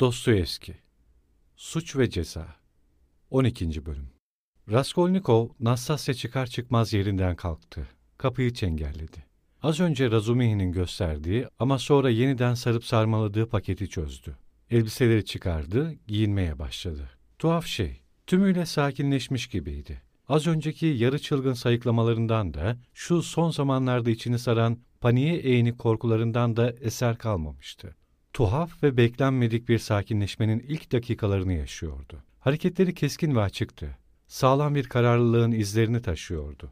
Dostoyevski Suç ve Ceza 12. Bölüm Raskolnikov, Nastasya çıkar çıkmaz yerinden kalktı. Kapıyı çengelledi. Az önce Razumihi'nin gösterdiği ama sonra yeniden sarıp sarmaladığı paketi çözdü. Elbiseleri çıkardı, giyinmeye başladı. Tuhaf şey, tümüyle sakinleşmiş gibiydi. Az önceki yarı çılgın sayıklamalarından da, şu son zamanlarda içini saran paniğe eğinik korkularından da eser kalmamıştı. Tuhaf ve beklenmedik bir sakinleşmenin ilk dakikalarını yaşıyordu. Hareketleri keskin ve açıktı. Sağlam bir kararlılığın izlerini taşıyordu.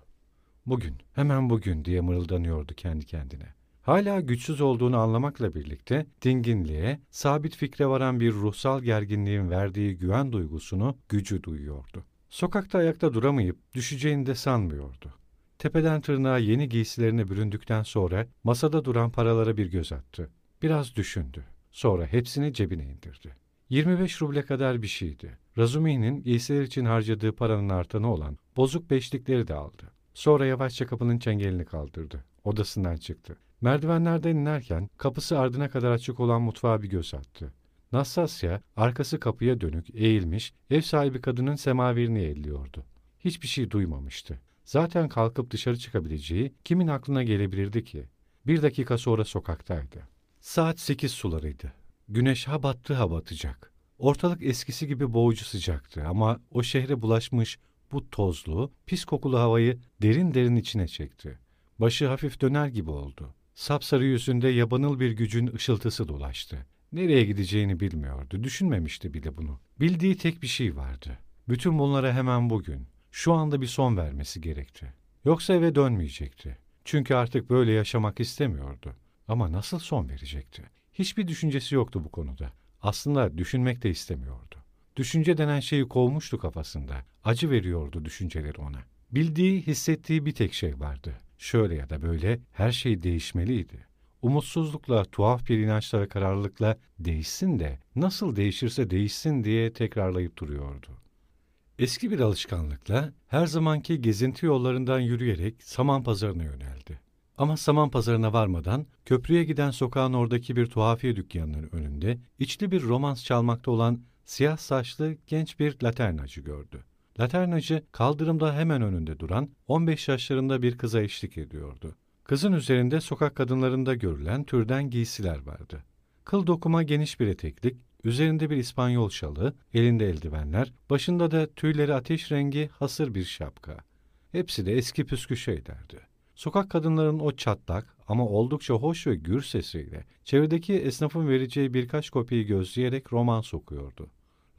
Bugün, hemen bugün diye mırıldanıyordu kendi kendine. Hala güçsüz olduğunu anlamakla birlikte dinginliğe, sabit fikre varan bir ruhsal gerginliğin verdiği güven duygusunu gücü duyuyordu. Sokakta ayakta duramayıp düşeceğini de sanmıyordu. Tepeden tırnağa yeni giysilerine büründükten sonra masada duran paralara bir göz attı. Biraz düşündü. Sonra hepsini cebine indirdi. 25 ruble kadar bir şeydi. Razumi'nin giysiler için harcadığı paranın artanı olan bozuk beşlikleri de aldı. Sonra yavaşça kapının çengelini kaldırdı. Odasından çıktı. Merdivenlerden inerken kapısı ardına kadar açık olan mutfağa bir göz attı. Nastasya arkası kapıya dönük eğilmiş ev sahibi kadının semaverini elliyordu. Hiçbir şey duymamıştı. Zaten kalkıp dışarı çıkabileceği kimin aklına gelebilirdi ki? Bir dakika sonra sokaktaydı. Saat sekiz sularıydı. Güneş ha battı ha batacak. Ortalık eskisi gibi boğucu sıcaktı ama o şehre bulaşmış bu tozlu, pis kokulu havayı derin derin içine çekti. Başı hafif döner gibi oldu. Sapsarı yüzünde yabanıl bir gücün ışıltısı dolaştı. Nereye gideceğini bilmiyordu, düşünmemişti bile bunu. Bildiği tek bir şey vardı. Bütün bunlara hemen bugün, şu anda bir son vermesi gerekti. Yoksa eve dönmeyecekti. Çünkü artık böyle yaşamak istemiyordu. Ama nasıl son verecekti? Hiçbir düşüncesi yoktu bu konuda. Aslında düşünmek de istemiyordu. Düşünce denen şeyi kovmuştu kafasında. Acı veriyordu düşünceleri ona. Bildiği, hissettiği bir tek şey vardı. Şöyle ya da böyle her şey değişmeliydi. Umutsuzlukla, tuhaf bir inançla ve kararlılıkla değişsin de nasıl değişirse değişsin diye tekrarlayıp duruyordu. Eski bir alışkanlıkla her zamanki gezinti yollarından yürüyerek saman pazarına yöneldi. Ama saman pazarına varmadan köprüye giden sokağın oradaki bir tuhafiye dükkanının önünde içli bir romans çalmakta olan siyah saçlı genç bir laternacı gördü. Laternacı kaldırımda hemen önünde duran 15 yaşlarında bir kıza eşlik ediyordu. Kızın üzerinde sokak kadınlarında görülen türden giysiler vardı. Kıl dokuma geniş bir eteklik, üzerinde bir İspanyol şalı, elinde eldivenler, başında da tüyleri ateş rengi hasır bir şapka. Hepsi de eski püskü şeylerdi. Sokak kadınların o çatlak ama oldukça hoş ve gür sesiyle çevredeki esnafın vereceği birkaç kopyayı gözleyerek roman sokuyordu.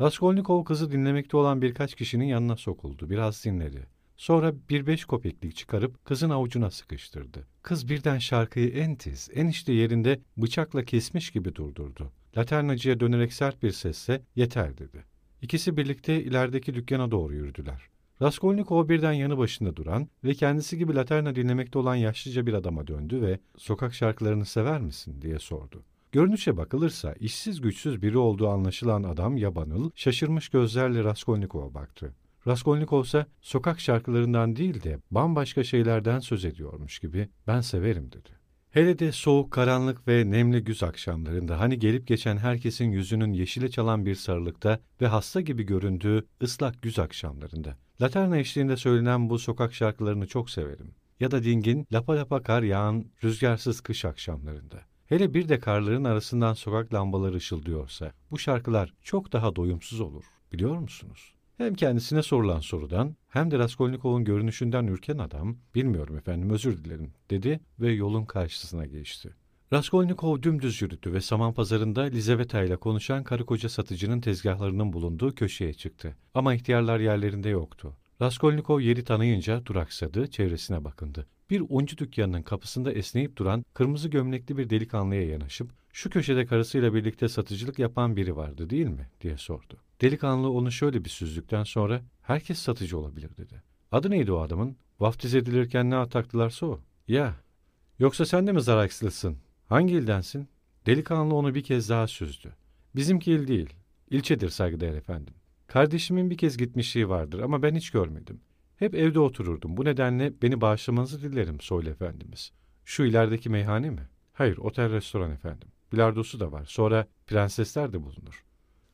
Raskolnikov kızı dinlemekte olan birkaç kişinin yanına sokuldu. Biraz dinledi. Sonra bir beş kopeklik çıkarıp kızın avucuna sıkıştırdı. Kız birden şarkıyı en tiz, en işte yerinde bıçakla kesmiş gibi durdurdu. Laternacıya dönerek sert bir sesle yeter dedi. İkisi birlikte ilerideki dükkana doğru yürüdüler. Raskolnikov birden yanı başında duran ve kendisi gibi laterna dinlemekte olan yaşlıca bir adama döndü ve ''Sokak şarkılarını sever misin?'' diye sordu. Görünüşe bakılırsa işsiz güçsüz biri olduğu anlaşılan adam yabanıl, şaşırmış gözlerle Raskolnikov'a baktı. Raskolnikov ise sokak şarkılarından değil de bambaşka şeylerden söz ediyormuş gibi ben severim dedi. Hele de soğuk, karanlık ve nemli güz akşamlarında hani gelip geçen herkesin yüzünün yeşile çalan bir sarılıkta ve hasta gibi göründüğü ıslak güz akşamlarında. Laterna eşliğinde söylenen bu sokak şarkılarını çok severim. Ya da dingin, lapa lapa kar yağan rüzgarsız kış akşamlarında. Hele bir de karların arasından sokak lambaları ışıldıyorsa bu şarkılar çok daha doyumsuz olur. Biliyor musunuz? Hem kendisine sorulan sorudan hem de Raskolnikov'un görünüşünden ürken adam, bilmiyorum efendim özür dilerim dedi ve yolun karşısına geçti. Raskolnikov dümdüz yürüdü ve saman pazarında Lizaveta ile konuşan karı koca satıcının tezgahlarının bulunduğu köşeye çıktı. Ama ihtiyarlar yerlerinde yoktu. Raskolnikov yeri tanıyınca duraksadı, çevresine bakındı. Bir uncu dükkanının kapısında esneyip duran kırmızı gömlekli bir delikanlıya yanaşıp şu köşede karısıyla birlikte satıcılık yapan biri vardı değil mi diye sordu. Delikanlı onu şöyle bir süzdükten sonra herkes satıcı olabilir dedi. Adı neydi o adamın? Vaftiz edilirken ne ataktılarsa o. Ya. Yoksa sen de mi Zaraykslısın? Hangi ildensin? Delikanlı onu bir kez daha süzdü. Bizimki il değil. İlçedir saygıdeğer efendim. Kardeşimin bir kez gitmişliği vardır ama ben hiç görmedim. Hep evde otururdum. Bu nedenle beni bağışlamanızı dilerim Soylu Efendimiz. Şu ilerideki meyhane mi? Hayır, otel restoran efendim. Bilardosu da var. Sonra prensesler de bulunur.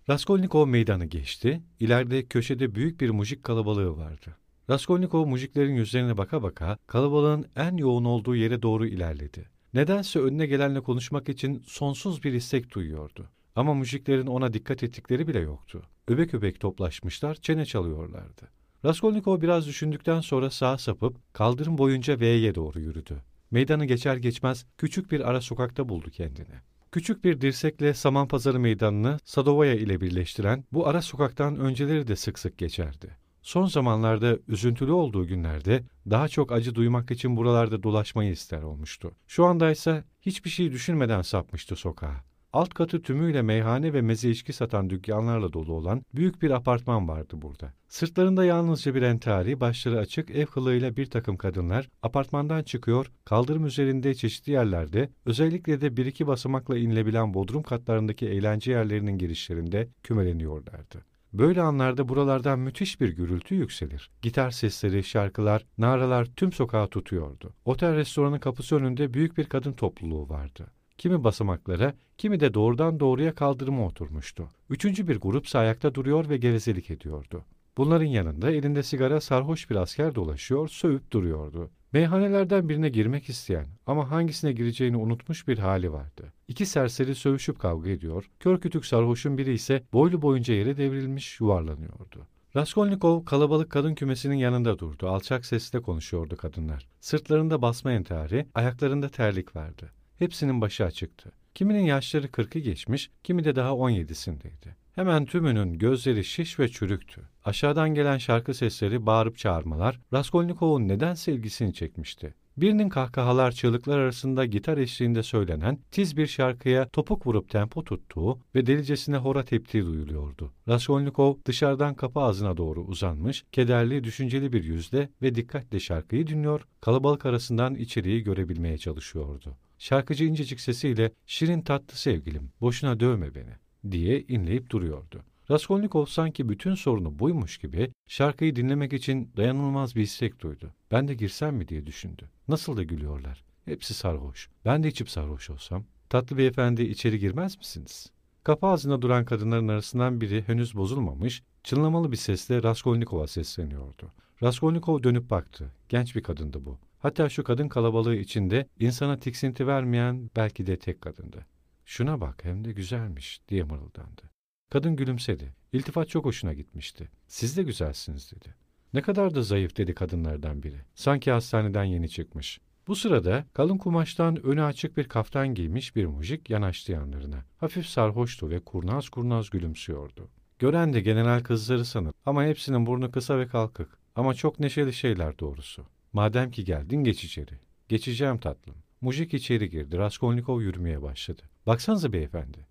Raskolnikov meydanı geçti. İleride köşede büyük bir mujik kalabalığı vardı. Raskolnikov mujiklerin yüzlerine baka baka kalabalığın en yoğun olduğu yere doğru ilerledi. Nedense önüne gelenle konuşmak için sonsuz bir istek duyuyordu. Ama mujiklerin ona dikkat ettikleri bile yoktu. Öbek öbek toplaşmışlar, çene çalıyorlardı. Raskolnikov biraz düşündükten sonra sağa sapıp kaldırım boyunca V'ye doğru yürüdü. Meydanı geçer geçmez küçük bir ara sokakta buldu kendini. Küçük bir dirsekle Samanpazarı meydanını Sadovaya ile birleştiren bu ara sokaktan önceleri de sık sık geçerdi. Son zamanlarda üzüntülü olduğu günlerde daha çok acı duymak için buralarda dolaşmayı ister olmuştu. Şu anda ise hiçbir şey düşünmeden sapmıştı sokağa. Alt katı tümüyle meyhane ve meze içki satan dükkanlarla dolu olan büyük bir apartman vardı burada. Sırtlarında yalnızca bir entari, başları açık ev kılığıyla bir takım kadınlar apartmandan çıkıyor, kaldırım üzerinde çeşitli yerlerde, özellikle de bir iki basamakla inilebilen bodrum katlarındaki eğlence yerlerinin girişlerinde kümeleniyorlardı. Böyle anlarda buralardan müthiş bir gürültü yükselir. Gitar sesleri, şarkılar, naralar tüm sokağı tutuyordu. Otel restoranın kapısı önünde büyük bir kadın topluluğu vardı. Kimi basamaklara, kimi de doğrudan doğruya kaldırıma oturmuştu. Üçüncü bir grup ayakta duruyor ve gevezelik ediyordu. Bunların yanında elinde sigara sarhoş bir asker dolaşıyor, sövüp duruyordu. Meyhanelerden birine girmek isteyen ama hangisine gireceğini unutmuş bir hali vardı. İki serseri sövüşüp kavga ediyor, kör kütük sarhoşun biri ise boylu boyunca yere devrilmiş yuvarlanıyordu. Raskolnikov kalabalık kadın kümesinin yanında durdu. Alçak sesle konuşuyordu kadınlar. Sırtlarında basma entari, ayaklarında terlik vardı. Hepsinin başı açıktı. Kiminin yaşları kırkı geçmiş, kimi de daha on yedisindeydi. Hemen tümünün gözleri şiş ve çürüktü. Aşağıdan gelen şarkı sesleri, bağırıp çağırmalar Raskolnikov'un neden sevgisini çekmişti. Birinin kahkahalar, çığlıklar arasında gitar eşliğinde söylenen tiz bir şarkıya topuk vurup tempo tuttuğu ve delicesine hora teptiği duyuluyordu. Raskolnikov dışarıdan kapı ağzına doğru uzanmış, kederli, düşünceli bir yüzle ve dikkatle şarkıyı dinliyor, kalabalık arasından içeriği görebilmeye çalışıyordu. Şarkıcı incecik sesiyle şirin tatlı sevgilim, boşuna dövme beni diye inleyip duruyordu. Raskolnikov sanki bütün sorunu buymuş gibi şarkıyı dinlemek için dayanılmaz bir istek duydu. Ben de girsem mi diye düşündü. Nasıl da gülüyorlar. Hepsi sarhoş. Ben de içip sarhoş olsam. Tatlı beyefendi içeri girmez misiniz? Kapı ağzında duran kadınların arasından biri henüz bozulmamış, çınlamalı bir sesle Raskolnikov'a sesleniyordu. Raskolnikov dönüp baktı. Genç bir kadındı bu. Hatta şu kadın kalabalığı içinde insana tiksinti vermeyen belki de tek kadındı. Şuna bak hem de güzelmiş diye mırıldandı. Kadın gülümsedi. İltifat çok hoşuna gitmişti. Siz de güzelsiniz dedi. Ne kadar da zayıf dedi kadınlardan biri. Sanki hastaneden yeni çıkmış. Bu sırada kalın kumaştan önü açık bir kaftan giymiş bir mujik yanaştı yanlarına. Hafif sarhoştu ve kurnaz kurnaz gülümsüyordu. Gören de general kızları sanır ama hepsinin burnu kısa ve kalkık. Ama çok neşeli şeyler doğrusu. Madem ki geldin geç içeri. Geçeceğim tatlım. Mujik içeri girdi. Raskolnikov yürümeye başladı. Baksanıza beyefendi.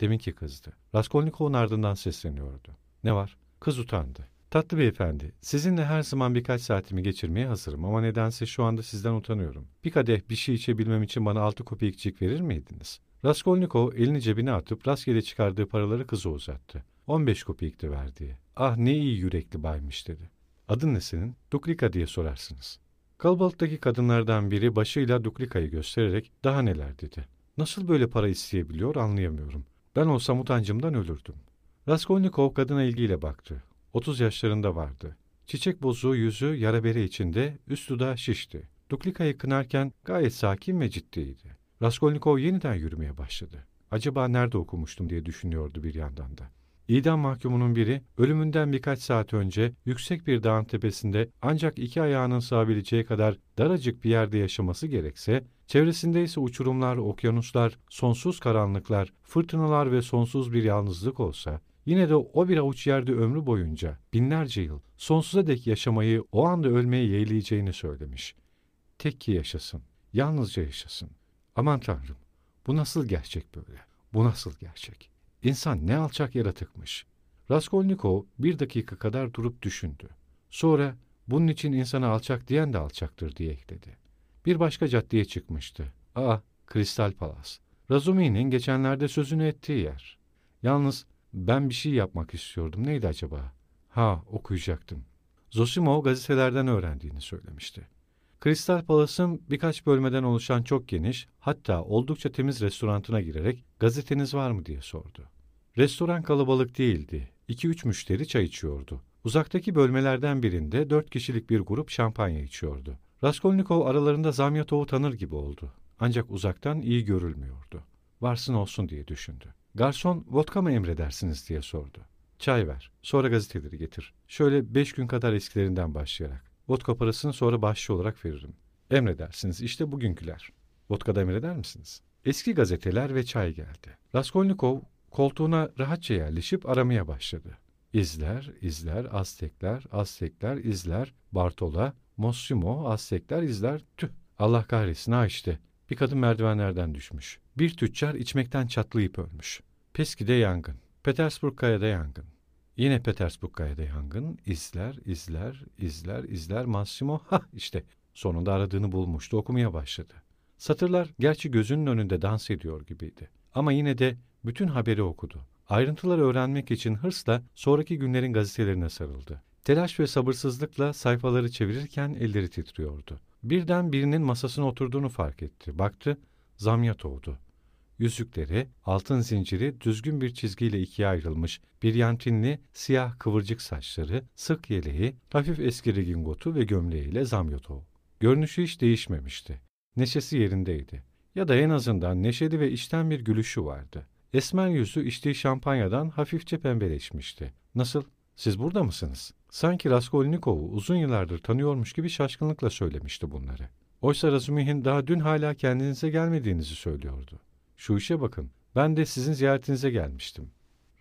Deminki kızdı. Raskolnikov'un ardından sesleniyordu. Ne var? Kız utandı. Tatlı beyefendi, sizinle her zaman birkaç saatimi geçirmeye hazırım ama nedense şu anda sizden utanıyorum. Bir kadeh bir şey içebilmem için bana altı kopikçik verir miydiniz? Raskolnikov elini cebine atıp rastgele çıkardığı paraları kıza uzattı. On beş kopikti verdiği. Ah ne iyi yürekli baymış dedi. Adın ne senin? Duklika diye sorarsınız. Kalabalıktaki kadınlardan biri başıyla Duklika'yı göstererek daha neler dedi. Nasıl böyle para isteyebiliyor anlayamıyorum. Ben olsam utancımdan ölürdüm. Raskolnikov kadına ilgiyle baktı. Otuz yaşlarında vardı. Çiçek bozuğu yüzü yara bere içinde, üst dudağı şişti. Duklika'yı kınarken gayet sakin ve ciddiydi. Raskolnikov yeniden yürümeye başladı. Acaba nerede okumuştum diye düşünüyordu bir yandan da. İdam mahkumunun biri ölümünden birkaç saat önce yüksek bir dağın tepesinde ancak iki ayağının sığabileceği kadar daracık bir yerde yaşaması gerekse, çevresinde ise uçurumlar, okyanuslar, sonsuz karanlıklar, fırtınalar ve sonsuz bir yalnızlık olsa, Yine de o bir avuç yerde ömrü boyunca binlerce yıl sonsuza dek yaşamayı o anda ölmeye yeğleyeceğini söylemiş. Tek ki yaşasın, yalnızca yaşasın. Aman Tanrım, bu nasıl gerçek böyle? Bu nasıl gerçek? İnsan ne alçak yaratıkmış. Raskolnikov bir dakika kadar durup düşündü. Sonra bunun için insana alçak diyen de alçaktır diye ekledi. Bir başka caddeye çıkmıştı. Aa, Kristal Palas. Razumi'nin geçenlerde sözünü ettiği yer. Yalnız ben bir şey yapmak istiyordum. Neydi acaba? Ha, okuyacaktım. Zosimo gazetelerden öğrendiğini söylemişti. Kristal Palas'ın birkaç bölmeden oluşan çok geniş, hatta oldukça temiz restorantına girerek gazeteniz var mı diye sordu. Restoran kalabalık değildi. İki üç müşteri çay içiyordu. Uzaktaki bölmelerden birinde dört kişilik bir grup şampanya içiyordu. Raskolnikov aralarında Zamyatov'u tanır gibi oldu. Ancak uzaktan iyi görülmüyordu. Varsın olsun diye düşündü. Garson, vodka mı emredersiniz diye sordu. Çay ver, sonra gazeteleri getir. Şöyle beş gün kadar eskilerinden başlayarak. Vodka parasını sonra başçı olarak veririm. Emredersiniz, işte bugünküler. Vodka'da emreder misiniz? Eski gazeteler ve çay geldi. Raskolnikov koltuğuna rahatça yerleşip aramaya başladı. İzler, izler, Aztekler, Aztekler, izler, Bartola, Mossimo, Aztekler, izler, tüh. Allah kahretsin ha işte. Bir kadın merdivenlerden düşmüş. Bir tüccar içmekten çatlayıp ölmüş. Peski'de yangın. Petersburg Kaya'da yangın. Yine Petersburg Kaya'da yangın. İzler, izler, izler, izler. Massimo, ha işte. Sonunda aradığını bulmuştu, okumaya başladı. Satırlar gerçi gözünün önünde dans ediyor gibiydi. Ama yine de bütün haberi okudu. Ayrıntıları öğrenmek için hırsla sonraki günlerin gazetelerine sarıldı. Telaş ve sabırsızlıkla sayfaları çevirirken elleri titriyordu. Birden birinin masasına oturduğunu fark etti. Baktı, Zamyatov'du. Yüzükleri, altın zinciri düzgün bir çizgiyle ikiye ayrılmış, bir yantinli, siyah kıvırcık saçları, sık yeleği, hafif eski redingotu ve gömleğiyle Zamyatov. Görünüşü hiç değişmemişti. Neşesi yerindeydi. Ya da en azından neşeli ve içten bir gülüşü vardı. Esmer yüzü içtiği şampanyadan hafifçe pembeleşmişti. Nasıl? Siz burada mısınız? Sanki Raskolnikov'u uzun yıllardır tanıyormuş gibi şaşkınlıkla söylemişti bunları. Oysa Razumihin daha dün hala kendinize gelmediğinizi söylüyordu. Şu işe bakın, ben de sizin ziyaretinize gelmiştim.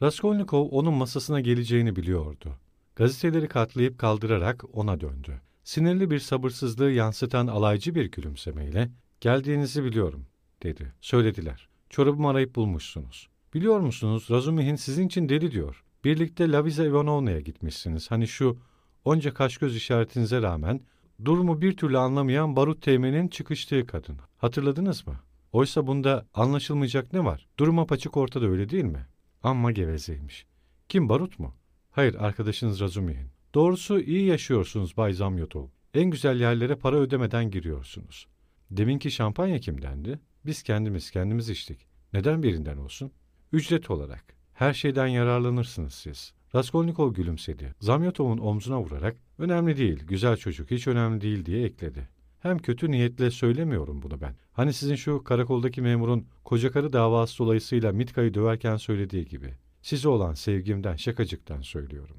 Raskolnikov onun masasına geleceğini biliyordu. Gazeteleri katlayıp kaldırarak ona döndü. Sinirli bir sabırsızlığı yansıtan alaycı bir gülümsemeyle, geldiğinizi biliyorum, dedi. Söylediler. Çorabımı arayıp bulmuşsunuz. Biliyor musunuz Razumihin sizin için deli diyor. Birlikte Laviza Ivanovna'ya gitmişsiniz. Hani şu onca kaş göz işaretinize rağmen durumu bir türlü anlamayan Barut Teğmen'in çıkıştığı kadın. Hatırladınız mı? Oysa bunda anlaşılmayacak ne var? Durum apaçık ortada öyle değil mi? Amma gevezeymiş. Kim Barut mu? Hayır arkadaşınız Razumihin. Doğrusu iyi yaşıyorsunuz Bay Zamyotov. En güzel yerlere para ödemeden giriyorsunuz. Deminki şampanya kimdendi? Biz kendimiz kendimiz içtik. Neden birinden olsun? Ücret olarak. Her şeyden yararlanırsınız siz. Raskolnikov gülümsedi. Zamyotov'un omzuna vurarak önemli değil, güzel çocuk hiç önemli değil diye ekledi. Hem kötü niyetle söylemiyorum bunu ben. Hani sizin şu karakoldaki memurun koca karı davası dolayısıyla Mitka'yı döverken söylediği gibi. Size olan sevgimden, şakacıktan söylüyorum.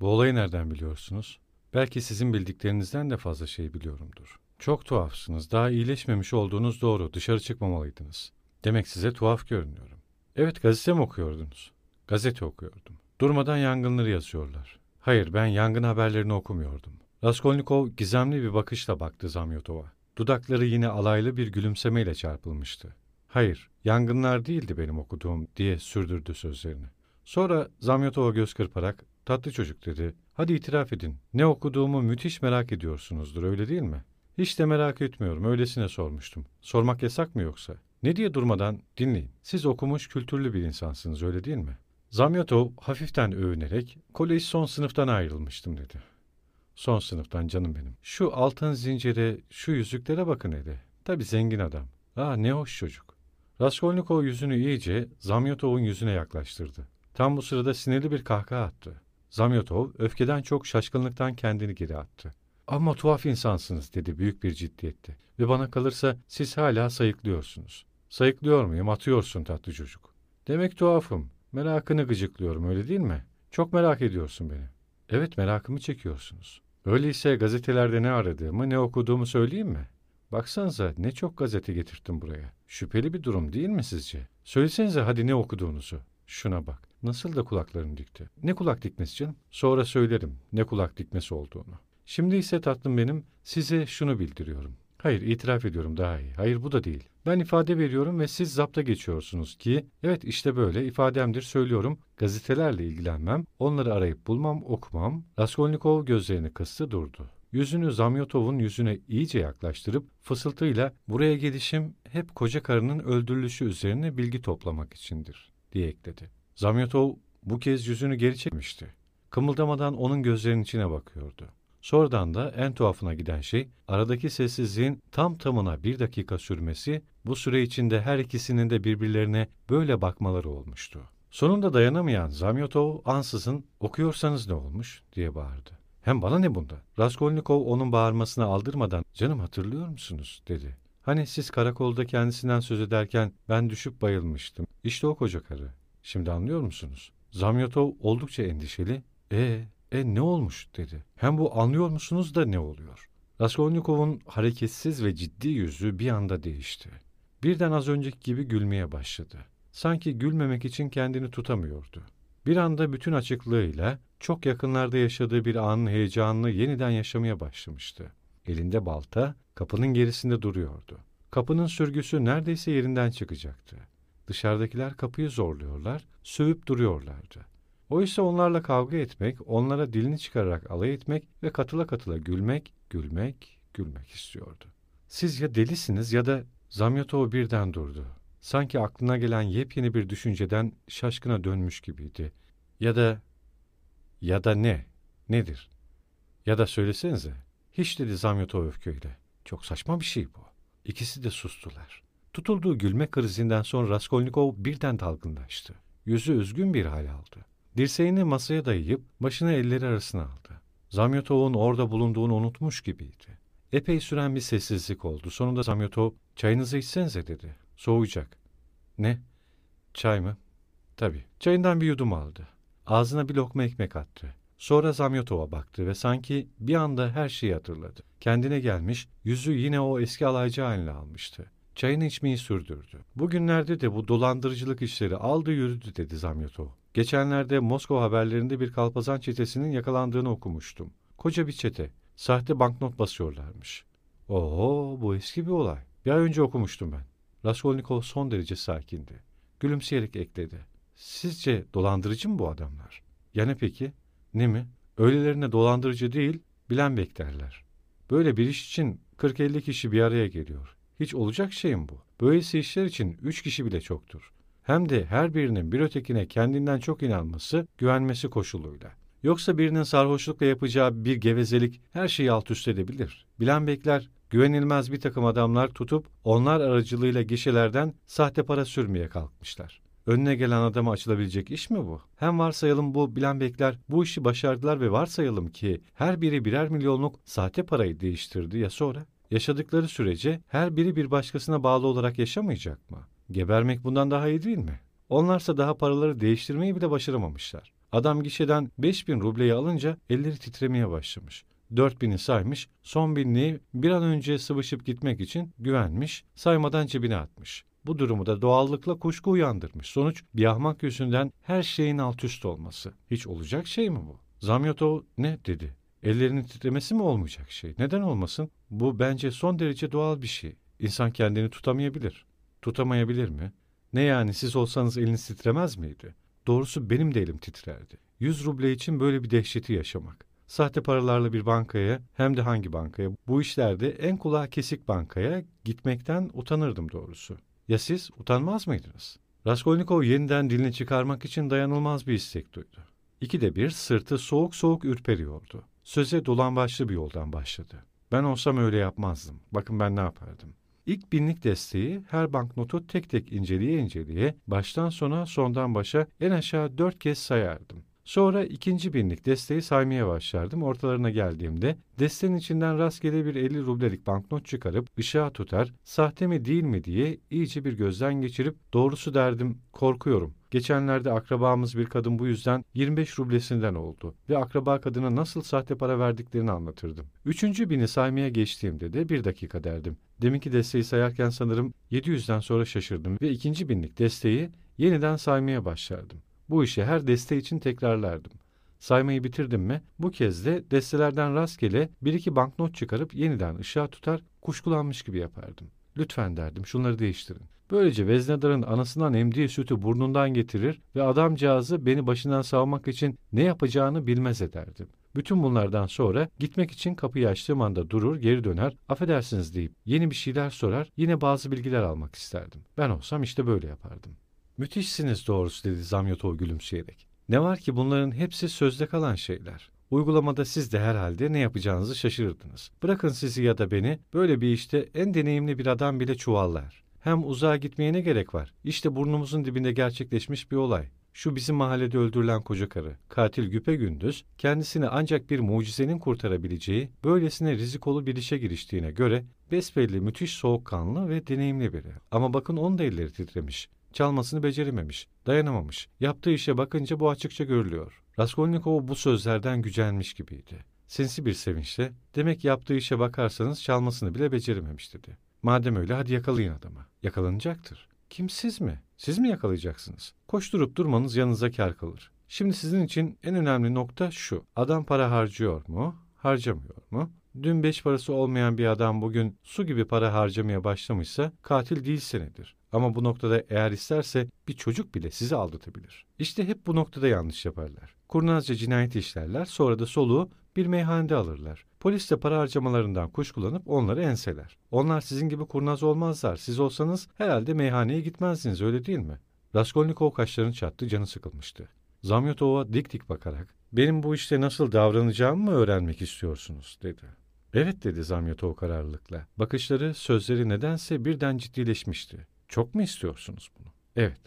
Bu olayı nereden biliyorsunuz? Belki sizin bildiklerinizden de fazla şey biliyorumdur. Çok tuhafsınız. Daha iyileşmemiş olduğunuz doğru. Dışarı çıkmamalıydınız. Demek size tuhaf görünüyorum. Evet gazete mi okuyordunuz? Gazete okuyordum. Durmadan yangınları yazıyorlar. Hayır ben yangın haberlerini okumuyordum. Raskolnikov gizemli bir bakışla baktı Zamyotov'a. Dudakları yine alaylı bir gülümsemeyle çarpılmıştı. Hayır, yangınlar değildi benim okuduğum diye sürdürdü sözlerini. Sonra Zamyotov'a göz kırparak, tatlı çocuk dedi, hadi itiraf edin, ne okuduğumu müthiş merak ediyorsunuzdur öyle değil mi? Hiç de merak etmiyorum, öylesine sormuştum. Sormak yasak mı yoksa? Ne diye durmadan dinleyin. Siz okumuş, kültürlü bir insansınız öyle değil mi? Zamyatov hafiften övünerek, kolej son sınıftan ayrılmıştım dedi. Son sınıftan canım benim. Şu altın zincire, şu yüzüklere bakın dedi. Tabii zengin adam. Ah ne hoş çocuk. Raskolnikov yüzünü iyice Zamyotov'un yüzüne yaklaştırdı. Tam bu sırada sinirli bir kahkaha attı. Zamyotov öfkeden çok şaşkınlıktan kendini geri attı. Ama tuhaf insansınız dedi büyük bir ciddiyette. Ve bana kalırsa siz hala sayıklıyorsunuz. Sayıklıyor muyum? Atıyorsun tatlı çocuk. Demek tuhafım. Merakını gıcıklıyorum öyle değil mi? Çok merak ediyorsun beni. Evet merakımı çekiyorsunuz. Öyleyse gazetelerde ne aradığımı, ne okuduğumu söyleyeyim mi? Baksanıza ne çok gazete getirttim buraya. Şüpheli bir durum değil mi sizce? Söylesenize hadi ne okuduğunuzu. Şuna bak. Nasıl da kulaklarını dikti. Ne kulak dikmesi canım? Sonra söylerim ne kulak dikmesi olduğunu. Şimdi ise tatlım benim size şunu bildiriyorum. Hayır itiraf ediyorum daha iyi. Hayır bu da değil. Ben ifade veriyorum ve siz zapta geçiyorsunuz ki evet işte böyle ifademdir söylüyorum. Gazetelerle ilgilenmem, onları arayıp bulmam, okumam. Raskolnikov gözlerini kıstı durdu. Yüzünü Zamyotov'un yüzüne iyice yaklaştırıp fısıltıyla buraya gelişim hep koca karının öldürülüşü üzerine bilgi toplamak içindir diye ekledi. Zamyotov bu kez yüzünü geri çekmişti. Kımıldamadan onun gözlerinin içine bakıyordu. Sonradan da en tuhafına giden şey aradaki sessizliğin tam tamına bir dakika sürmesi bu süre içinde her ikisinin de birbirlerine böyle bakmaları olmuştu. Sonunda dayanamayan Zamyotov ansızın okuyorsanız ne olmuş diye bağırdı. Hem bana ne bunda? Raskolnikov onun bağırmasına aldırmadan canım hatırlıyor musunuz dedi. Hani siz karakolda kendisinden söz ederken ben düşüp bayılmıştım. İşte o koca karı. Şimdi anlıyor musunuz? Zamyotov oldukça endişeli. E e ne olmuş dedi. Hem bu anlıyor musunuz da ne oluyor? Raskolnikov'un hareketsiz ve ciddi yüzü bir anda değişti. Birden az önceki gibi gülmeye başladı. Sanki gülmemek için kendini tutamıyordu. Bir anda bütün açıklığıyla çok yakınlarda yaşadığı bir anın heyecanını yeniden yaşamaya başlamıştı. Elinde balta kapının gerisinde duruyordu. Kapının sürgüsü neredeyse yerinden çıkacaktı. Dışarıdakiler kapıyı zorluyorlar, sövüp duruyorlardı. Oysa onlarla kavga etmek, onlara dilini çıkararak alay etmek ve katıla katıla gülmek, gülmek, gülmek istiyordu. Siz ya delisiniz ya da Zamyotov birden durdu. Sanki aklına gelen yepyeni bir düşünceden şaşkına dönmüş gibiydi. Ya da... Ya da ne? Nedir? Ya da söylesenize. Hiç dedi Zamyotov öfkeyle. Çok saçma bir şey bu. İkisi de sustular. Tutulduğu gülme krizinden sonra Raskolnikov birden dalgınlaştı. Yüzü üzgün bir hal aldı. Dirseğini masaya dayayıp başını elleri arasına aldı. Zamyotov'un orada bulunduğunu unutmuş gibiydi. Epey süren bir sessizlik oldu. Sonunda Zamyotov, çayınızı içsenize dedi. Soğuyacak. Ne? Çay mı? Tabii. Çayından bir yudum aldı. Ağzına bir lokma ekmek attı. Sonra Zamyotov'a baktı ve sanki bir anda her şeyi hatırladı. Kendine gelmiş, yüzü yine o eski alaycı haline almıştı. Çayını içmeyi sürdürdü. Bugünlerde de bu dolandırıcılık işleri aldı yürüdü dedi Zamyotov. Geçenlerde Moskova haberlerinde bir kalpazan çetesinin yakalandığını okumuştum. Koca bir çete. Sahte banknot basıyorlarmış. Oho bu eski bir olay. Bir ay önce okumuştum ben. Raskolnikov son derece sakindi. Gülümseyerek ekledi. Sizce dolandırıcı mı bu adamlar? Ya ne peki? Ne mi? Öylelerine dolandırıcı değil, bilen beklerler. Böyle bir iş için 40-50 kişi bir araya geliyor. Hiç olacak şey mi bu? Böylesi işler için üç kişi bile çoktur. Hem de her birinin bir ötekine kendinden çok inanması, güvenmesi koşuluyla. Yoksa birinin sarhoşlukla yapacağı bir gevezelik her şeyi alt üst edebilir. Bilen bekler, güvenilmez bir takım adamlar tutup onlar aracılığıyla gişelerden sahte para sürmeye kalkmışlar. Önüne gelen adama açılabilecek iş mi bu? Hem varsayalım bu bilen bekler bu işi başardılar ve varsayalım ki her biri birer milyonluk sahte parayı değiştirdi ya sonra? Yaşadıkları sürece her biri bir başkasına bağlı olarak yaşamayacak mı? Gebermek bundan daha iyi değil mi? Onlarsa daha paraları değiştirmeyi bile başaramamışlar. Adam gişeden 5000 rubleyi alınca elleri titremeye başlamış. 4000'i saymış, son binliği bir an önce sıvışıp gitmek için güvenmiş, saymadan cebine atmış. Bu durumu da doğallıkla kuşku uyandırmış. Sonuç bir ahmak yüzünden her şeyin alt üst olması. Hiç olacak şey mi bu? Zamyotov ne dedi? Ellerinin titremesi mi olmayacak şey? Neden olmasın? Bu bence son derece doğal bir şey. İnsan kendini tutamayabilir. Tutamayabilir mi? Ne yani siz olsanız eliniz titremez miydi? Doğrusu benim de elim titrerdi. 100 ruble için böyle bir dehşeti yaşamak. Sahte paralarla bir bankaya hem de hangi bankaya bu işlerde en kulağa kesik bankaya gitmekten utanırdım doğrusu. Ya siz utanmaz mıydınız? Raskolnikov yeniden dilini çıkarmak için dayanılmaz bir istek duydu. İkide bir sırtı soğuk soğuk ürperiyordu. Söze dolan başlı bir yoldan başladı. Ben olsam öyle yapmazdım. Bakın ben ne yapardım. İlk binlik desteği her banknotu tek tek inceleye inceleye baştan sona sondan başa en aşağı dört kez sayardım. Sonra ikinci binlik desteği saymaya başlardım. Ortalarına geldiğimde desteğin içinden rastgele bir 50 rublelik banknot çıkarıp ışığa tutar, sahte mi değil mi diye iyice bir gözden geçirip doğrusu derdim korkuyorum. Geçenlerde akrabamız bir kadın bu yüzden 25 rublesinden oldu ve akraba kadına nasıl sahte para verdiklerini anlatırdım. Üçüncü bini saymaya geçtiğimde de bir dakika derdim. Deminki desteği sayarken sanırım 700'den sonra şaşırdım ve ikinci binlik desteği yeniden saymaya başlardım. Bu işi her deste için tekrarlardım. Saymayı bitirdim mi bu kez de destelerden rastgele bir iki banknot çıkarıp yeniden ışığa tutar kuşkulanmış gibi yapardım. Lütfen derdim şunları değiştirin. Böylece veznedarın anasından emdiği sütü burnundan getirir ve adamcağızı beni başından savmak için ne yapacağını bilmez ederdim. Bütün bunlardan sonra gitmek için kapıyı açtığım anda durur, geri döner, affedersiniz deyip yeni bir şeyler sorar, yine bazı bilgiler almak isterdim. Ben olsam işte böyle yapardım. Müthişsiniz doğrusu dedi Zamyotov gülümseyerek. Ne var ki bunların hepsi sözde kalan şeyler. Uygulamada siz de herhalde ne yapacağınızı şaşırırdınız. Bırakın sizi ya da beni, böyle bir işte en deneyimli bir adam bile çuvallar. Hem uzağa gitmeye ne gerek var? İşte burnumuzun dibinde gerçekleşmiş bir olay. Şu bizim mahallede öldürülen koca karı, katil güpe gündüz, kendisini ancak bir mucizenin kurtarabileceği, böylesine rizikolu bir işe giriştiğine göre, besbelli müthiş soğukkanlı ve deneyimli biri. Ama bakın onun da elleri titremiş. Çalmasını becerememiş, dayanamamış. Yaptığı işe bakınca bu açıkça görülüyor. Raskolnikov bu sözlerden gücenmiş gibiydi. Sinsi bir sevinçle, demek yaptığı işe bakarsanız çalmasını bile becerememiş dedi. Madem öyle hadi yakalayın adamı. Yakalanacaktır. Kim siz mi? Siz mi yakalayacaksınız? Koşturup durmanız yanınıza kar kalır. Şimdi sizin için en önemli nokta şu. Adam para harcıyor mu? Harcamıyor mu? Dün beş parası olmayan bir adam bugün su gibi para harcamaya başlamışsa katil değil senedir. Ama bu noktada eğer isterse bir çocuk bile sizi aldatabilir. İşte hep bu noktada yanlış yaparlar. Kurnazca cinayet işlerler sonra da soluğu bir meyhanede alırlar. Polis de para harcamalarından kuşkulanıp onları enseler. Onlar sizin gibi kurnaz olmazlar. Siz olsanız herhalde meyhaneye gitmezdiniz öyle değil mi? Raskolnikov kaşlarını çattı canı sıkılmıştı. Zamyotov'a dik dik bakarak benim bu işte nasıl davranacağımı mı öğrenmek istiyorsunuz dedi. Evet dedi Zamyotov kararlılıkla. Bakışları, sözleri nedense birden ciddileşmişti. Çok mu istiyorsunuz bunu? Evet.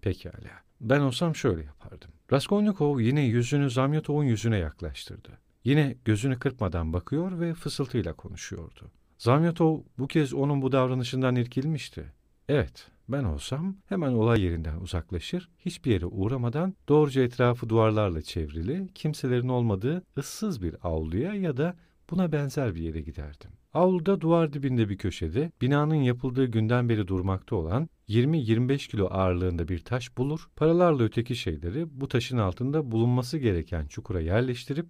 Pekala. Ben olsam şöyle yapardım. Raskolnikov yine yüzünü Zamyotov'un yüzüne yaklaştırdı. Yine gözünü kırpmadan bakıyor ve fısıltıyla konuşuyordu. Zamyotov bu kez onun bu davranışından irkilmişti. Evet, ben olsam hemen olay yerinden uzaklaşır, hiçbir yere uğramadan doğruca etrafı duvarlarla çevrili, kimselerin olmadığı ıssız bir avluya ya da buna benzer bir yere giderdim. Avluda duvar dibinde bir köşede binanın yapıldığı günden beri durmakta olan 20-25 kilo ağırlığında bir taş bulur, paralarla öteki şeyleri bu taşın altında bulunması gereken çukura yerleştirip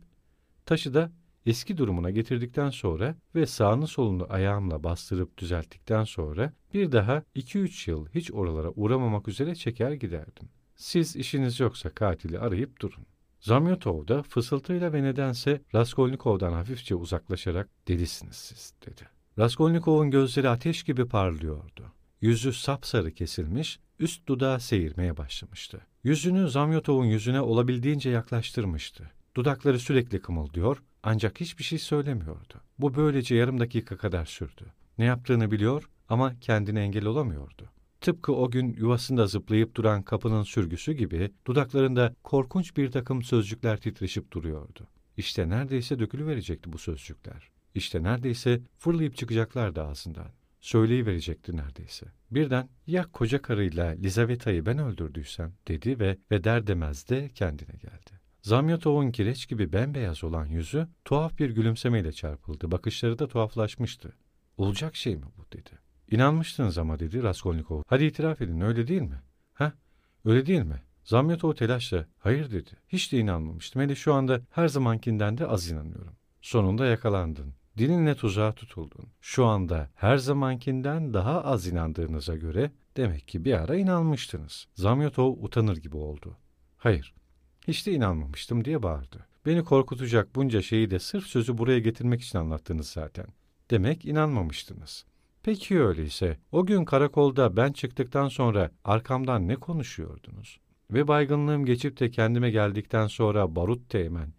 taşı da eski durumuna getirdikten sonra ve sağını solunu ayağımla bastırıp düzelttikten sonra bir daha 2-3 yıl hiç oralara uğramamak üzere çeker giderdim. Siz işiniz yoksa katili arayıp durun. Zamyotov da fısıltıyla ve nedense Raskolnikov'dan hafifçe uzaklaşarak delisiniz siz dedi. Raskolnikov'un gözleri ateş gibi parlıyordu. Yüzü sapsarı kesilmiş, üst dudağı seyirmeye başlamıştı. Yüzünü Zamyotov'un yüzüne olabildiğince yaklaştırmıştı. Dudakları sürekli kımıldıyor ancak hiçbir şey söylemiyordu. Bu böylece yarım dakika kadar sürdü. Ne yaptığını biliyor ama kendine engel olamıyordu. Tıpkı o gün yuvasında zıplayıp duran kapının sürgüsü gibi dudaklarında korkunç bir takım sözcükler titreşip duruyordu. İşte neredeyse dökülüverecekti bu sözcükler. İşte neredeyse fırlayıp çıkacaklardı ağzından. Söyleyiverecekti neredeyse. Birden ya koca karıyla Lizaveta'yı ben öldürdüysem dedi ve ve der demez de kendine geldi. Zamyotov'un kireç gibi bembeyaz olan yüzü tuhaf bir gülümsemeyle çarpıldı. Bakışları da tuhaflaşmıştı. Olacak şey mi bu dedi. İnanmıştınız ama dedi Raskolnikov. Hadi itiraf edin öyle değil mi? Ha? Öyle değil mi? Zamyatov telaşla hayır dedi. Hiç de inanmamıştım. Hele şu anda her zamankinden de az inanıyorum. Sonunda yakalandın. Dilinle tuzağa tutuldun. Şu anda her zamankinden daha az inandığınıza göre demek ki bir ara inanmıştınız. Zamyatov utanır gibi oldu. Hayır, hiç de inanmamıştım diye bağırdı. Beni korkutacak bunca şeyi de sırf sözü buraya getirmek için anlattınız zaten. Demek inanmamıştınız. Peki öyleyse o gün karakolda ben çıktıktan sonra arkamdan ne konuşuyordunuz? Ve baygınlığım geçip de kendime geldikten sonra Barut Teğmen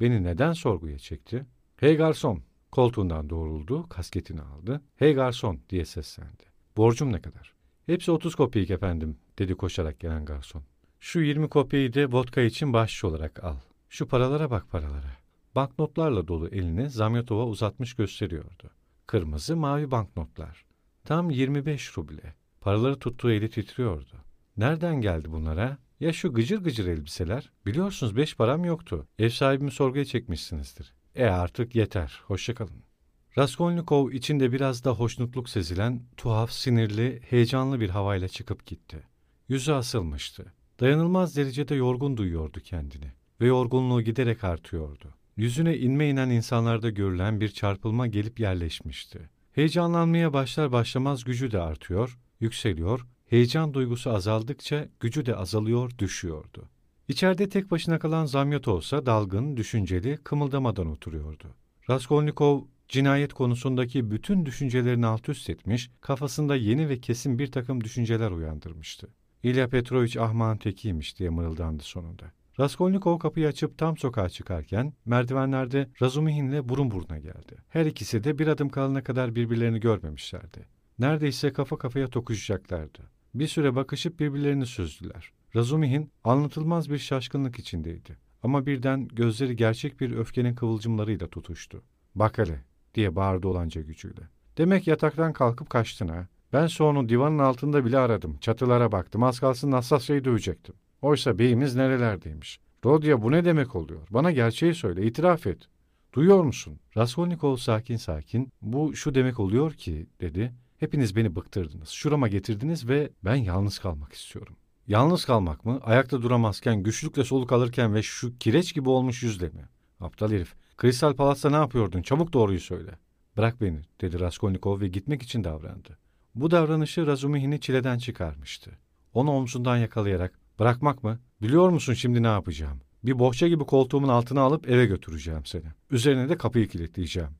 beni neden sorguya çekti? Hey garson! Koltuğundan doğruldu, kasketini aldı. Hey garson diye seslendi. Borcum ne kadar? Hepsi otuz kopyik efendim dedi koşarak gelen garson. Şu yirmi kopyayı de vodka için bahşiş olarak al. Şu paralara bak paralara. Banknotlarla dolu elini Zamyotov'a uzatmış gösteriyordu. Kırmızı mavi banknotlar. Tam 25 ruble. Paraları tuttuğu eli titriyordu. Nereden geldi bunlara? Ya şu gıcır gıcır elbiseler? Biliyorsunuz beş param yoktu. Ev sahibimi sorguya çekmişsinizdir. E artık yeter. Hoşçakalın. Raskolnikov içinde biraz da hoşnutluk sezilen, tuhaf, sinirli, heyecanlı bir havayla çıkıp gitti. Yüzü asılmıştı. Dayanılmaz derecede yorgun duyuyordu kendini ve yorgunluğu giderek artıyordu. Yüzüne inme inen insanlarda görülen bir çarpılma gelip yerleşmişti. Heyecanlanmaya başlar başlamaz gücü de artıyor, yükseliyor, heyecan duygusu azaldıkça gücü de azalıyor, düşüyordu. İçeride tek başına kalan Zamyot olsa dalgın, düşünceli, kımıldamadan oturuyordu. Raskolnikov cinayet konusundaki bütün düşüncelerini alt üst etmiş, kafasında yeni ve kesin bir takım düşünceler uyandırmıştı. İlya Petrovich ahmağın tekiymiş diye mırıldandı sonunda. Raskolnikov kapıyı açıp tam sokağa çıkarken merdivenlerde Razumihin'le burun buruna geldi. Her ikisi de bir adım kalana kadar birbirlerini görmemişlerdi. Neredeyse kafa kafaya tokuşacaklardı. Bir süre bakışıp birbirlerini süzdüler. Razumihin anlatılmaz bir şaşkınlık içindeydi. Ama birden gözleri gerçek bir öfkenin kıvılcımlarıyla tutuştu. Bak hele diye bağırdı olanca gücüyle. Demek yataktan kalkıp kaçtın ha. Ben sonra divanın altında bile aradım. Çatılara baktım. Az kalsın Nastasya'yı dövecektim. Oysa beyimiz nerelerdeymiş. Rodya bu ne demek oluyor? Bana gerçeği söyle, itiraf et. Duyuyor musun? Raskolnikov sakin sakin, bu şu demek oluyor ki, dedi. Hepiniz beni bıktırdınız, şurama getirdiniz ve ben yalnız kalmak istiyorum. Yalnız kalmak mı? Ayakta duramazken, güçlükle soluk alırken ve şu kireç gibi olmuş yüzle mi? Aptal herif. Kristal Palas'ta ne yapıyordun? Çabuk doğruyu söyle. Bırak beni, dedi Raskolnikov ve gitmek için davrandı. Bu davranışı Razumihin'i çileden çıkarmıştı. Onu omzundan yakalayarak, bırakmak mı? Biliyor musun şimdi ne yapacağım? Bir bohça gibi koltuğumun altına alıp eve götüreceğim seni. Üzerine de kapıyı kilitleyeceğim.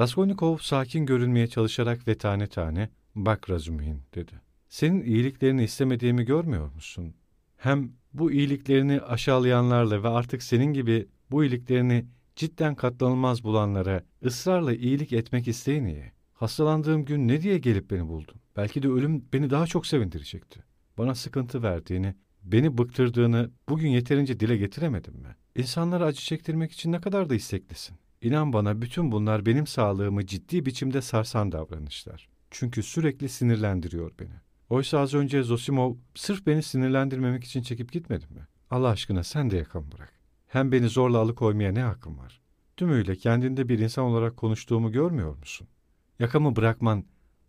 Raskolnikov sakin görünmeye çalışarak ve tane tane, bak Razumihin, dedi. Senin iyiliklerini istemediğimi görmüyor musun? Hem bu iyiliklerini aşağılayanlarla ve artık senin gibi bu iyiliklerini cidden katlanılmaz bulanlara ısrarla iyilik etmek isteyin niye? Hastalandığım gün ne diye gelip beni buldun? Belki de ölüm beni daha çok sevindirecekti. Bana sıkıntı verdiğini, beni bıktırdığını bugün yeterince dile getiremedim mi? İnsanlara acı çektirmek için ne kadar da isteklisin. İnan bana bütün bunlar benim sağlığımı ciddi biçimde sarsan davranışlar. Çünkü sürekli sinirlendiriyor beni. Oysa az önce Zosimov sırf beni sinirlendirmemek için çekip gitmedi mi? Allah aşkına sen de yakamı bırak. Hem beni zorla alıkoymaya ne hakkım var? Tümüyle kendinde bir insan olarak konuştuğumu görmüyor musun? Yakamı bırakman,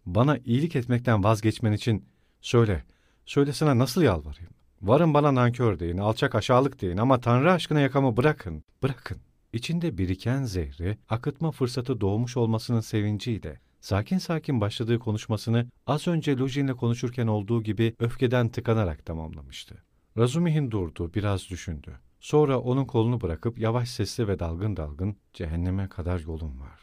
bana iyilik etmekten vazgeçmen için söyle, söylesene nasıl yalvarayım? Varın bana nankör deyin, alçak aşağılık deyin ama Tanrı aşkına yakamı bırakın, bırakın. İçinde biriken zehri, akıtma fırsatı doğmuş olmasının sevinciyle, sakin sakin başladığı konuşmasını az önce Lujin'le konuşurken olduğu gibi öfkeden tıkanarak tamamlamıştı. Razumihin durdu, biraz düşündü. Sonra onun kolunu bırakıp yavaş sesli ve dalgın dalgın cehenneme kadar yolum var.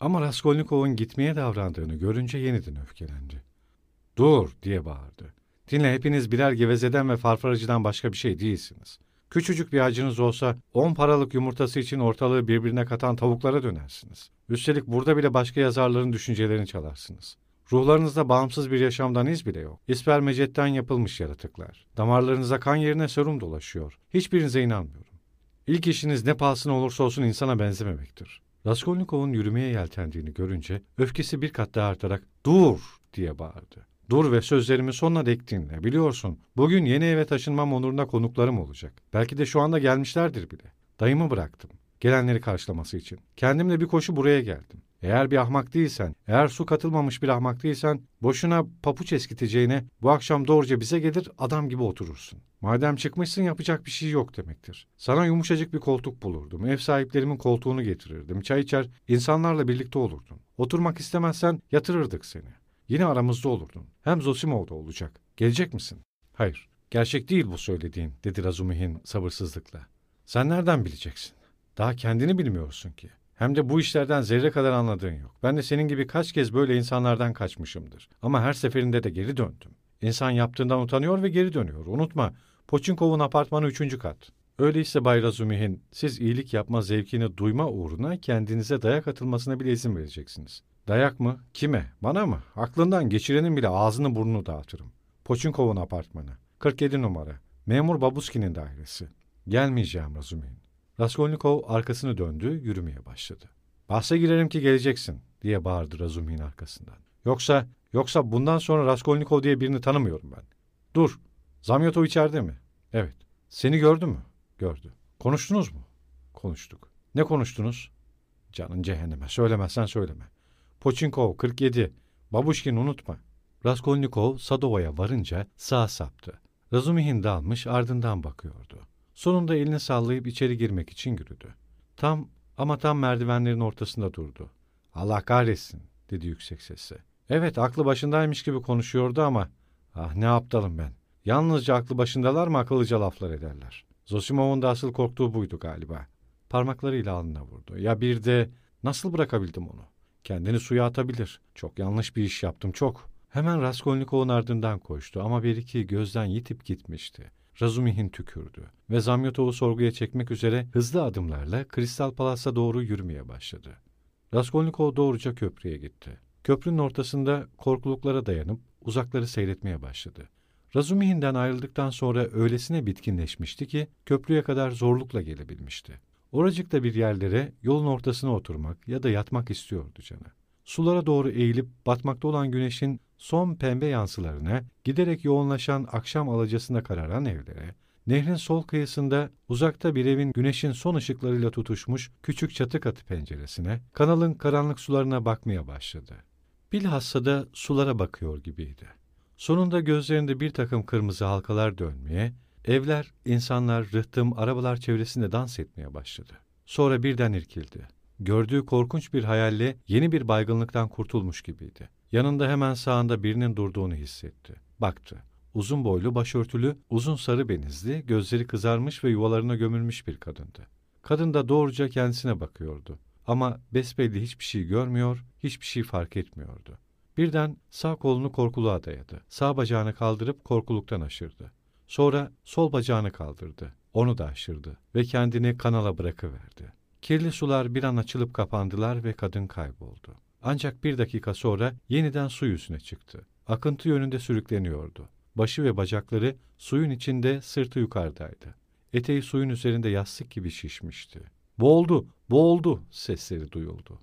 Ama Raskolnikov'un gitmeye davrandığını görünce yeniden öfkelendi. Dur diye bağırdı. Dinle hepiniz birer gevezeden ve farfaracıdan başka bir şey değilsiniz. Küçücük bir acınız olsa on paralık yumurtası için ortalığı birbirine katan tavuklara dönersiniz. Üstelik burada bile başka yazarların düşüncelerini çalarsınız. Ruhlarınızda bağımsız bir yaşamdan iz bile yok. İspermecetten yapılmış yaratıklar. Damarlarınıza kan yerine serum dolaşıyor. Hiçbirinize inanmıyorum. İlk işiniz ne pahasına olursa olsun insana benzememektir. Raskolnikov'un yürümeye yeltendiğini görünce öfkesi bir kat daha artarak ''Dur!'' diye bağırdı. Dur ve sözlerimi sonuna dek dinle. Biliyorsun bugün yeni eve taşınmam onuruna konuklarım olacak. Belki de şu anda gelmişlerdir bile. Dayımı bıraktım. Gelenleri karşılaması için. Kendimle bir koşu buraya geldim. Eğer bir ahmak değilsen, eğer su katılmamış bir ahmak değilsen, boşuna papuç eskiteceğine bu akşam doğruca bize gelir adam gibi oturursun. Madem çıkmışsın yapacak bir şey yok demektir. Sana yumuşacık bir koltuk bulurdum. Ev sahiplerimin koltuğunu getirirdim. Çay içer, insanlarla birlikte olurdun. Oturmak istemezsen yatırırdık seni. Yine aramızda olurdun. Hem Zosimov da olacak. Gelecek misin? Hayır. Gerçek değil bu söylediğin, dedi Razumihin sabırsızlıkla. Sen nereden bileceksin? Daha kendini bilmiyorsun ki. Hem de bu işlerden zerre kadar anladığın yok. Ben de senin gibi kaç kez böyle insanlardan kaçmışımdır. Ama her seferinde de geri döndüm. İnsan yaptığından utanıyor ve geri dönüyor. Unutma, Poçinkov'un apartmanı üçüncü kat. Öyleyse Bay Razumihin, siz iyilik yapma zevkini duyma uğruna kendinize dayak atılmasına bile izin vereceksiniz. Dayak mı? Kime? Bana mı? Aklından geçirenin bile ağzını burnunu dağıtırım. Poçinkov'un apartmanı. 47 numara. Memur Babuski'nin dairesi. Gelmeyeceğim Razumihin. Raskolnikov arkasını döndü, yürümeye başladı. Bahse girerim ki geleceksin, diye bağırdı Razumihin arkasından. Yoksa, yoksa bundan sonra Raskolnikov diye birini tanımıyorum ben. Dur, Zamyotov içeride mi? Evet. Seni gördü mü? Gördü. Konuştunuz mu? Konuştuk. Ne konuştunuz? Canın cehenneme, söylemezsen söyleme. Poçinkov 47, Babuşkin unutma. Raskolnikov Sadova'ya varınca sağ saptı. Razumihin dalmış ardından bakıyordu. Sonunda elini sallayıp içeri girmek için yürüdü. Tam ama tam merdivenlerin ortasında durdu. Allah kahretsin dedi yüksek sesle. Evet aklı başındaymış gibi konuşuyordu ama ah ne aptalım ben. Yalnızca aklı başındalar mı akıllıca laflar ederler. Zosimov'un da asıl korktuğu buydu galiba. Parmaklarıyla alnına vurdu. Ya bir de nasıl bırakabildim onu? Kendini suya atabilir. Çok yanlış bir iş yaptım çok. Hemen Raskolnikov'un ardından koştu ama bir iki gözden yitip gitmişti. Razumihin tükürdü ve Zamyotov'u sorguya çekmek üzere hızlı adımlarla Kristal Palas'a doğru yürümeye başladı. Raskolnikov doğruca köprüye gitti. Köprünün ortasında korkuluklara dayanıp uzakları seyretmeye başladı. Razumihin'den ayrıldıktan sonra öylesine bitkinleşmişti ki köprüye kadar zorlukla gelebilmişti. Oracıkta bir yerlere yolun ortasına oturmak ya da yatmak istiyordu canı. Sulara doğru eğilip batmakta olan güneşin son pembe yansılarına, giderek yoğunlaşan akşam alacasına kararan evlere, nehrin sol kıyısında uzakta bir evin güneşin son ışıklarıyla tutuşmuş küçük çatı katı penceresine, kanalın karanlık sularına bakmaya başladı. Bilhassa da sulara bakıyor gibiydi. Sonunda gözlerinde bir takım kırmızı halkalar dönmeye, evler, insanlar, rıhtım, arabalar çevresinde dans etmeye başladı. Sonra birden irkildi. Gördüğü korkunç bir hayalle yeni bir baygınlıktan kurtulmuş gibiydi. Yanında hemen sağında birinin durduğunu hissetti. Baktı. Uzun boylu, başörtülü, uzun sarı benizli, gözleri kızarmış ve yuvalarına gömülmüş bir kadındı. Kadın da doğruca kendisine bakıyordu. Ama besbelli hiçbir şey görmüyor, hiçbir şey fark etmiyordu. Birden sağ kolunu korkuluğa dayadı. Sağ bacağını kaldırıp korkuluktan aşırdı. Sonra sol bacağını kaldırdı. Onu da aşırdı ve kendini kanala bırakıverdi. Kirli sular bir an açılıp kapandılar ve kadın kayboldu. Ancak bir dakika sonra yeniden su yüzüne çıktı. Akıntı yönünde sürükleniyordu. Başı ve bacakları suyun içinde, sırtı yukarıdaydı. Eteği suyun üzerinde yastık gibi şişmişti. Boğuldu, boğuldu sesleri duyuldu.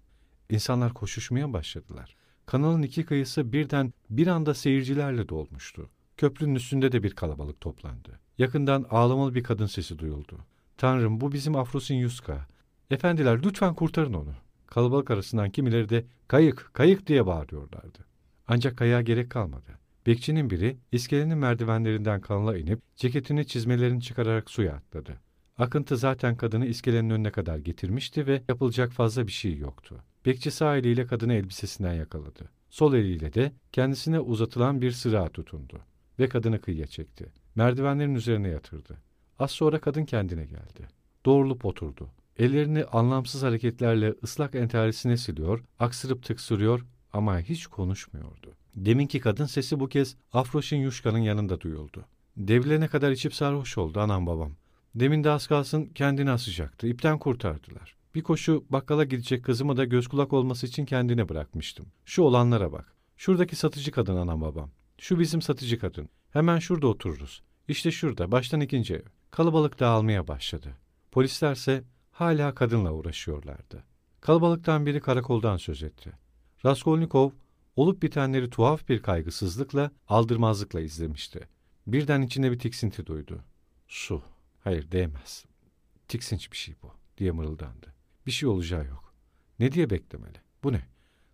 İnsanlar koşuşmaya başladılar. Kanalın iki kıyısı birden bir anda seyircilerle dolmuştu. Köprünün üstünde de bir kalabalık toplandı. Yakından ağlamalı bir kadın sesi duyuldu. Tanrım bu bizim Afrosin Yuska. Efendiler lütfen kurtarın onu. Kalabalık arasından kimileri de kayık, kayık diye bağırıyorlardı. Ancak kayığa gerek kalmadı. Bekçinin biri iskelenin merdivenlerinden kanala inip ceketini çizmelerini çıkararak suya atladı. Akıntı zaten kadını iskelenin önüne kadar getirmişti ve yapılacak fazla bir şey yoktu. Bekçi sağ eliyle kadını elbisesinden yakaladı. Sol eliyle de kendisine uzatılan bir sırağa tutundu ve kadını kıyıya çekti. Merdivenlerin üzerine yatırdı. Az sonra kadın kendine geldi. Doğrulup oturdu. Ellerini anlamsız hareketlerle ıslak entarisine siliyor, aksırıp tıksırıyor ama hiç konuşmuyordu. Deminki kadın sesi bu kez Afroşin Yuşka'nın yanında duyuldu. Devlerine kadar içip sarhoş oldu anam babam. Demin de az kalsın kendini asacaktı. İpten kurtardılar. Bir koşu bakkala gidecek kızımı da göz kulak olması için kendine bırakmıştım. Şu olanlara bak. Şuradaki satıcı kadın anam babam. Şu bizim satıcı kadın. Hemen şurada otururuz. İşte şurada, baştan ikinci ev. Kalabalık dağılmaya başladı. Polislerse hala kadınla uğraşıyorlardı. Kalabalıktan biri karakoldan söz etti. Raskolnikov, olup bitenleri tuhaf bir kaygısızlıkla, aldırmazlıkla izlemişti. Birden içinde bir tiksinti duydu. Su, hayır değmez. Tiksinç bir şey bu, diye mırıldandı. Bir şey olacağı yok. Ne diye beklemeli? Bu ne?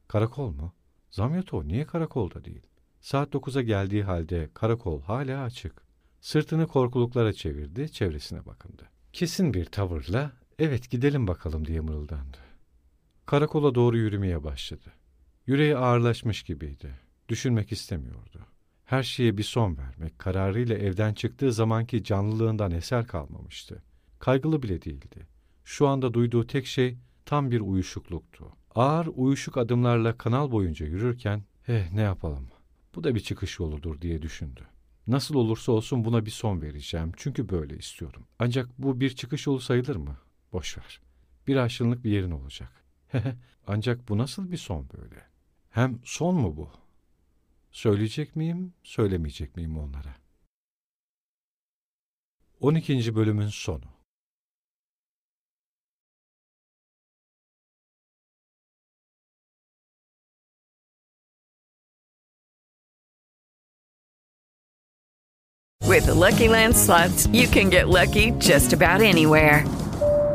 Karakol mu? Zamyatov niye karakolda değil? Saat dokuza geldiği halde karakol hala açık. Sırtını korkuluklara çevirdi, çevresine bakındı. Kesin bir tavırla, evet gidelim bakalım diye mırıldandı. Karakola doğru yürümeye başladı. Yüreği ağırlaşmış gibiydi. Düşünmek istemiyordu. Her şeye bir son vermek kararıyla evden çıktığı zamanki canlılığından eser kalmamıştı. Kaygılı bile değildi. Şu anda duyduğu tek şey tam bir uyuşukluktu. Ağır uyuşuk adımlarla kanal boyunca yürürken, eh ne yapalım, bu da bir çıkış yoludur diye düşündü. Nasıl olursa olsun buna bir son vereceğim çünkü böyle istiyorum. Ancak bu bir çıkış yolu sayılır mı? Boş ver. Bir aşınlık bir yerin olacak. Ancak bu nasıl bir son böyle? Hem son mu bu? Söyleyecek miyim, söylemeyecek miyim onlara? 12. bölümün sonu With the Lucky Land slots, you can get lucky just about anywhere.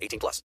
18 plus.